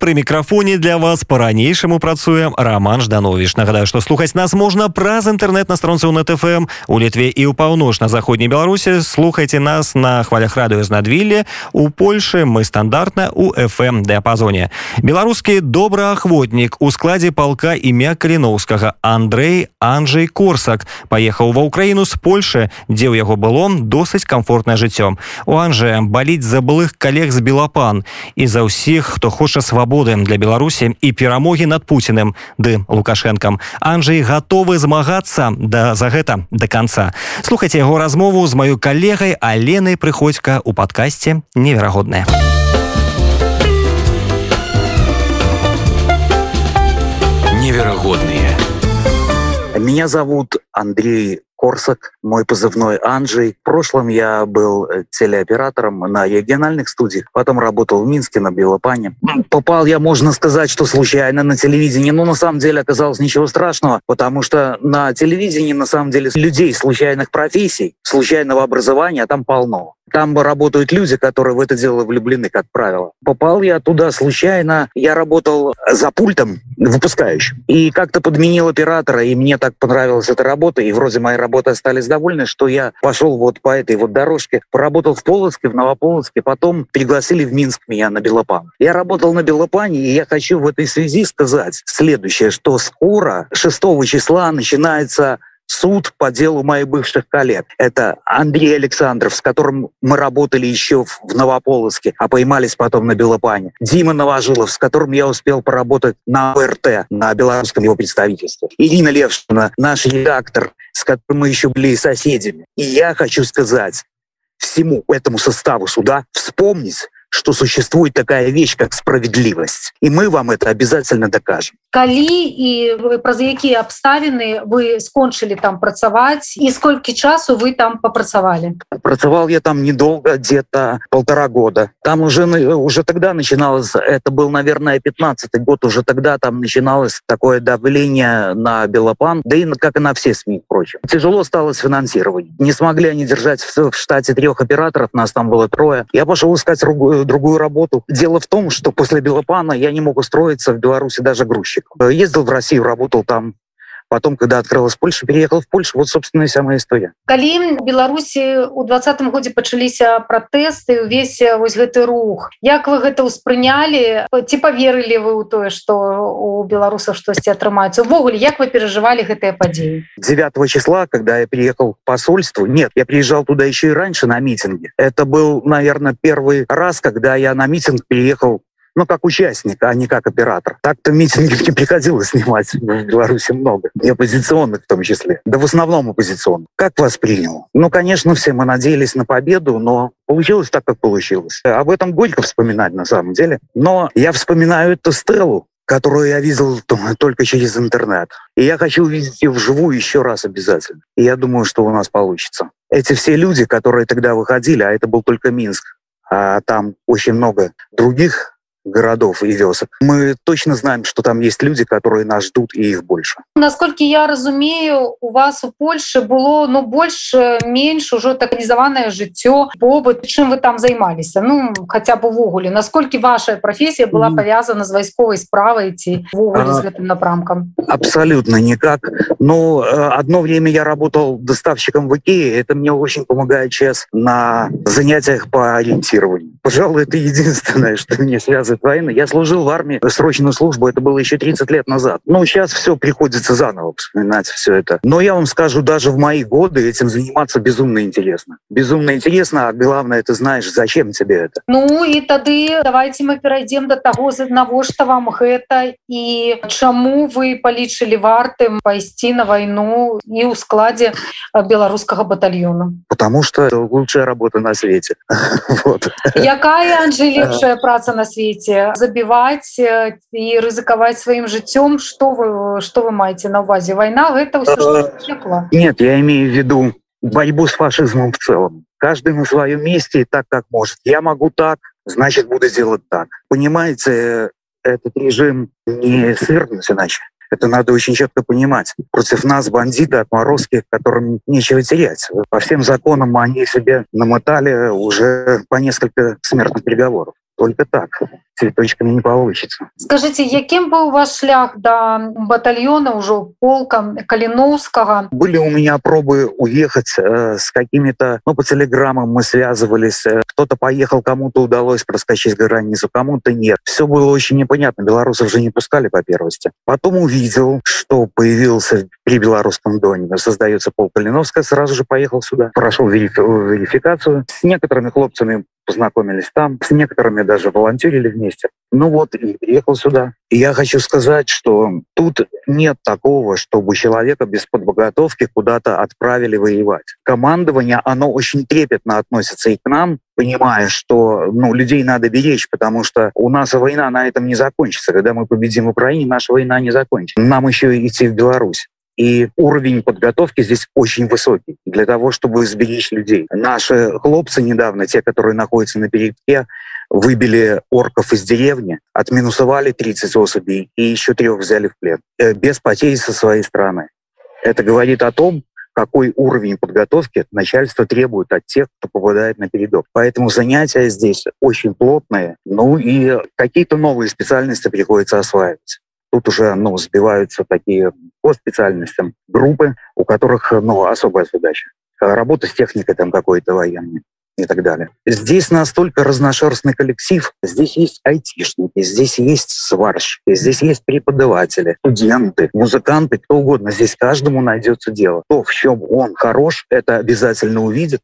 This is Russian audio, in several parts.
Пры мікрафоне для вас по-ранейшаму працуе роман жданович нагадаю что слухаць нас можна праз інтэрнэт на стронцы у нетфм у літве і ў паўночна-заходняй беларусі слухайте нас на хвалях радыё знадвілле у польше мы стандартна у fm дыапазоне беларускі добраахвотнік у складзе палка імя каліноўскага Андрей Анджей корсак паехаў ва ўкраіну з польши дзе ў яго было досыць комфортнае жыццё у анже баліць за былых калег з белапан і за ўсіх хто хоча свабоды свабоды для беларусі і перамогі над пуціным ды лукашэнкам Анджей гатовы змагацца да за гэта до конца слухайте яго размову з маёй калегай аленай прыходька у падкасці неверагодная неверагодныя меня зовут Андрей Корсак, мой позывной Анджей. В прошлом я был э, телеоператором на региональных студиях, потом работал в Минске на Белопане. Попал я, можно сказать, что случайно на телевидении, но на самом деле оказалось ничего страшного, потому что на телевидении на самом деле людей случайных профессий, случайного образования там полно. Там работают люди, которые в это дело влюблены, как правило. Попал я туда случайно. Я работал за пультом выпускающим. И как-то подменил оператора, и мне так понравилась эта работа, и вроде мои работы остались довольны, что я пошел вот по этой вот дорожке. Поработал в Полоцке, в Новополоцке, потом пригласили в Минск меня на Белопан. Я работал на Белопане, и я хочу в этой связи сказать следующее, что скоро, 6 числа, начинается суд по делу моих бывших коллег. Это Андрей Александров, с которым мы работали еще в Новополоске, а поймались потом на Белопане. Дима Новожилов, с которым я успел поработать на ОРТ, на белорусском его представительстве. Ирина Левшина, наш редактор, с которым мы еще были соседями. И я хочу сказать всему этому составу суда вспомнить, что существует такая вещь, как справедливость. И мы вам это обязательно докажем. Калі і праз якія абставіны вы скончылі там працаваць і сколькі часу вы там попрацавалі працавал я там недолго где-то полтора года там уже уже тогда начиналось это был наверное 15 год уже тогда там начиналось такое давление на белопан да и как и на все сми впрочем тяжело стало с финансированием не смогли они держать в штате трех операторов нас там было трое я пошел искать другую э, другую работу. Дело в том, что после Белопана я не мог устроиться в Беларуси даже грузчиком. Ездил в Россию, работал там потом когда открылась Польша переехал в Польшу. Вот собственно вся моя история. Калі беларусі у двадцатым годзе пачаліся пратэсты увесь вось гэты рух. Як вы гэта ўспрынялі? Ці поверылі вы ў тое что у беларусаў штосьці атрымаецца увогуле як вы переживали гэтыя падзеі? 9 числа когда я приехал к посольству нет я приезжал туда еще и раньше на митинге это был наверное первый раз когда я на митинг приехал ну, как участник, а не как оператор. Так-то митинги не приходилось снимать в Беларуси много. И оппозиционных в том числе. Да в основном оппозиционных. Как воспринял? Ну, конечно, все мы надеялись на победу, но получилось так, как получилось. Об этом горько вспоминать на самом деле. Но я вспоминаю эту Стеллу, которую я видел только через интернет. И я хочу увидеть ее вживую еще раз обязательно. И я думаю, что у нас получится. Эти все люди, которые тогда выходили, а это был только Минск, а там очень много других городов и вёсок. Мы точно знаем, что там есть люди, которые нас ждут, и их больше. Насколько я разумею, у вас у Польши было ну, больше, меньше уже организованное жыццё, побыт. Чем вы там займались? Ну, хотя бы в уголе. Насколько ваша профессия была повязана с войсковой справой идти в уголе с этим напрамком? Абсолютно никак. Но э, одно время я работал доставщиком в Икее. Это мне очень помогает сейчас на занятиях по ориентированию. Пожалуй, это единственное, что мне связано связывает войны. Я служил в армии, срочную службу, это было еще 30 лет назад. Но сейчас все приходится заново вспоминать все это. Но я вам скажу, даже в мои годы этим заниматься безумно интересно. Безумно интересно, а главное, ты знаешь, зачем тебе это. Ну и тады давайте мы перейдем до того, навошта вам гэта и чаму вы полічылі вартым пайсці на войну и ў складзе беларускага батальона потому что это лучшая работа на свете вот. якая Анжи лепшая праца на свете Будете забивать и рызыковать своим жыццём что вы что вы маете на увазе? Война это все, нет я имею в виду борьбу с фашизмом в целом. Каждый на своем месте так как может. Я могу так значит буду делать так. Понимаете этот режим не свернуть иначе. Это надо очень четко понимать. Против нас бандиты, отморозки, которым нечего терять. По всем законам они себе намотали уже по несколько смертных приговоров только так. Цветочками не получится. Скажите яким был ваш шлях до батальона уже полком калиновского были у меня пробы уехать э, с какими-то ну по телеграммам мы связывались э, кто-то поехал кому-то удалось проскочить границу кому-то нет. Все было очень непонятно белорусов же не пускали по первости. Потом увидел что появился при белорусском доме создается пол калиновская сразу же поехал сюда прошел верификацию. С некоторыми хлопцами познакомились там, с некоторыми даже волонтерили вместе. Ну вот, и приехал сюда. И я хочу сказать, что тут нет такого, чтобы человека без подготовки куда-то отправили воевать. Командование, оно очень трепетно относится и к нам, понимая, что ну, людей надо беречь, потому что у нас война на этом не закончится. Когда мы победим в Украине, наша война не закончится. Нам еще идти в Беларусь. И уровень подготовки здесь очень высокий для того, чтобы сберечь людей. Наши хлопцы недавно, те, которые находятся на передке, выбили орков из деревни, отминусовали 30 особей и еще трех взяли в плен. Э, без потерь со своей стороны. Это говорит о том, какой уровень подготовки начальство требует от тех, кто попадает на передок. Поэтому занятия здесь очень плотные. Ну и какие-то новые специальности приходится осваивать. Тут уже ну, сбиваются такие по специальностям группы, у которых ну, особая задача. Работа с техникой там какой-то военной и так далее. Здесь настолько разношерстный коллектив. Здесь есть айтишники, здесь есть сварщики, здесь есть преподаватели, студенты, музыканты, кто угодно. Здесь каждому найдется дело. То, в чем он хорош, это обязательно увидит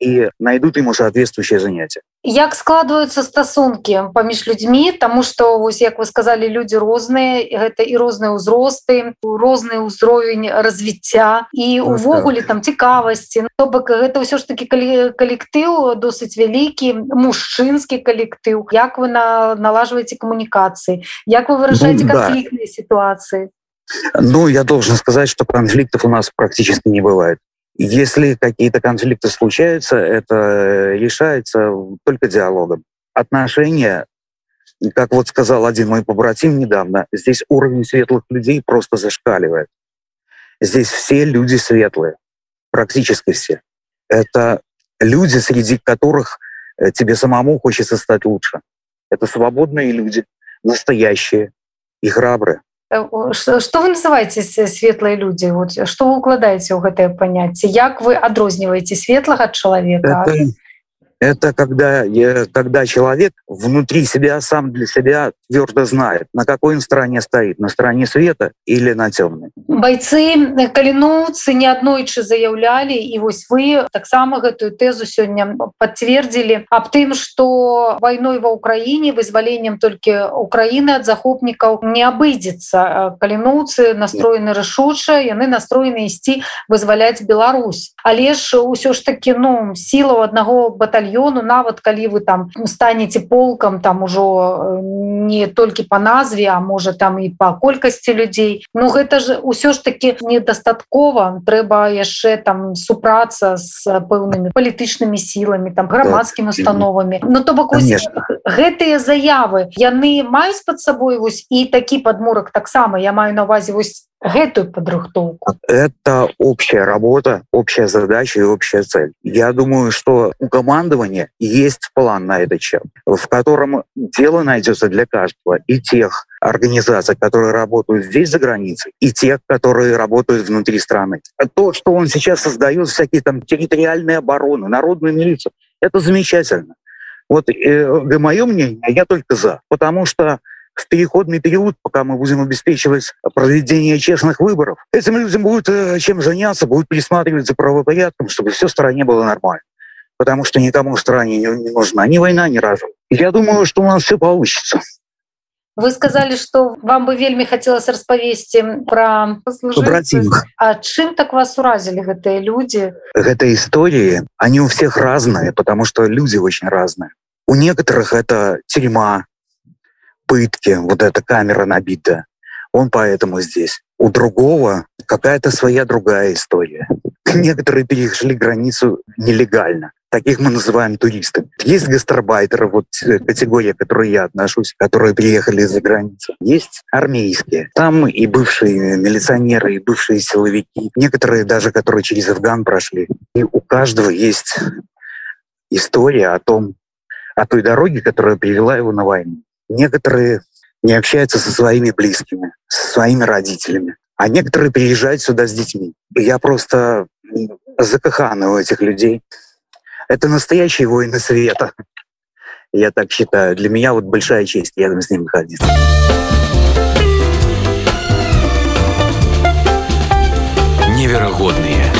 и найдут ему соответствующее занятие. Як складваюцца стасункі паміж людзьмі тому что вось як вы сказали люди розныя гэта і розныя ўзросты розны ўзровень развіцця і увогуле там цікавасці то бок гэта ўсё ж таки калектыў досыць вялікі мужчынскі калектыў як вы на налажваеце камунікацыі як вы выражаете ну, конфликтные да. ситуации? Ну я должен сказать что конфликтов у нас практически не бывает Если какие-то конфликты случаются, это решается только диалогом. Отношения, как вот сказал один мой побратим недавно, здесь уровень светлых людей просто зашкаливает. Здесь все люди светлые, практически все. Это люди, среди которых э, тебе самому хочется стать лучше. Это свободные люди, настоящие и храбрые. Что вы называете светлые люди? Вот что вы укладаете у гэтае понятие? Як вы адрозніваете светлага человека? Это, это когда когда человек внутри себя сам для себя твердо знает на какой он стороне стоит на стороне света или на темной бойцы каліноўцы не аднойчы заяўлялі і вось вы таксама гэтую тэзу сёння подтвердзілі аб тым что войной ва ўкраіне вызваленнем толькі украины ад захопнікаў не абыдзецца. Каліноўцы настроены рашуча яны настроены ісці вызваляць Беларусь. Але ж ўсё ж таки ну сіла аднаго батальёну нават калі вы там станете полкам там ужо не толькі по назве а можа там і по колькасці людзей. Ну гэта же ўсё ж таки недастаткова трэба яшчэ там супрацца с пэўнымі палітычнымі сіламі там грамадскімі установамі. Ну то бок гэтыя заявы яны маюць под сабой вось і такі подмурак таксама. Я маю на увазе вось гэтую подрыхтовку это общая работа общая задача и общая цель. Я думаю что у командования есть план на этот чем в котором дело найдется для каждого и тех организаций которые работают здесь за границей и тех которые работают внутри страны. То что он сейчас создает всякие там территориальные обороны народную милицию это замечательно. Вот э, мое мнение я только за потому что в переходный период, пока мы будем обеспечивать проведение честных выборов, этим людям будет э, чем заняться, будет присматривать за правопорядком, чтобы все в стране было нормально. Потому что никому в стране не, нужна ни война, ни разум. Я думаю, что у нас все получится. Вы сказали, что вам бы вельмі хотелось распавесці про А чым так вас уразили гэтые люди? Это истории, они у всех разные, потому что люди очень разные. У некоторых это тюрьма, пытки, вот эта камера набита. Он поэтому здесь. У другого какая-то своя другая история. Некоторые перешли границу нелегально. Таких мы называем туристами. Есть гастарбайтеры, вот э, категория, к которой я отношусь, которые приехали из-за границы. Есть армейские. Там и бывшие милиционеры, и бывшие силовики. Некоторые даже, которые через Афган прошли. И у каждого есть история о том, о той дороге, которая привела его на войну. Некоторые не общаются со своими близкими, со своими родителями, а некоторые приезжают сюда с детьми. Я просто закаханы у этих людей. Это настоящие воины света. Я так считаю. Для меня вот большая честь рядом с ним находиться. Невероятные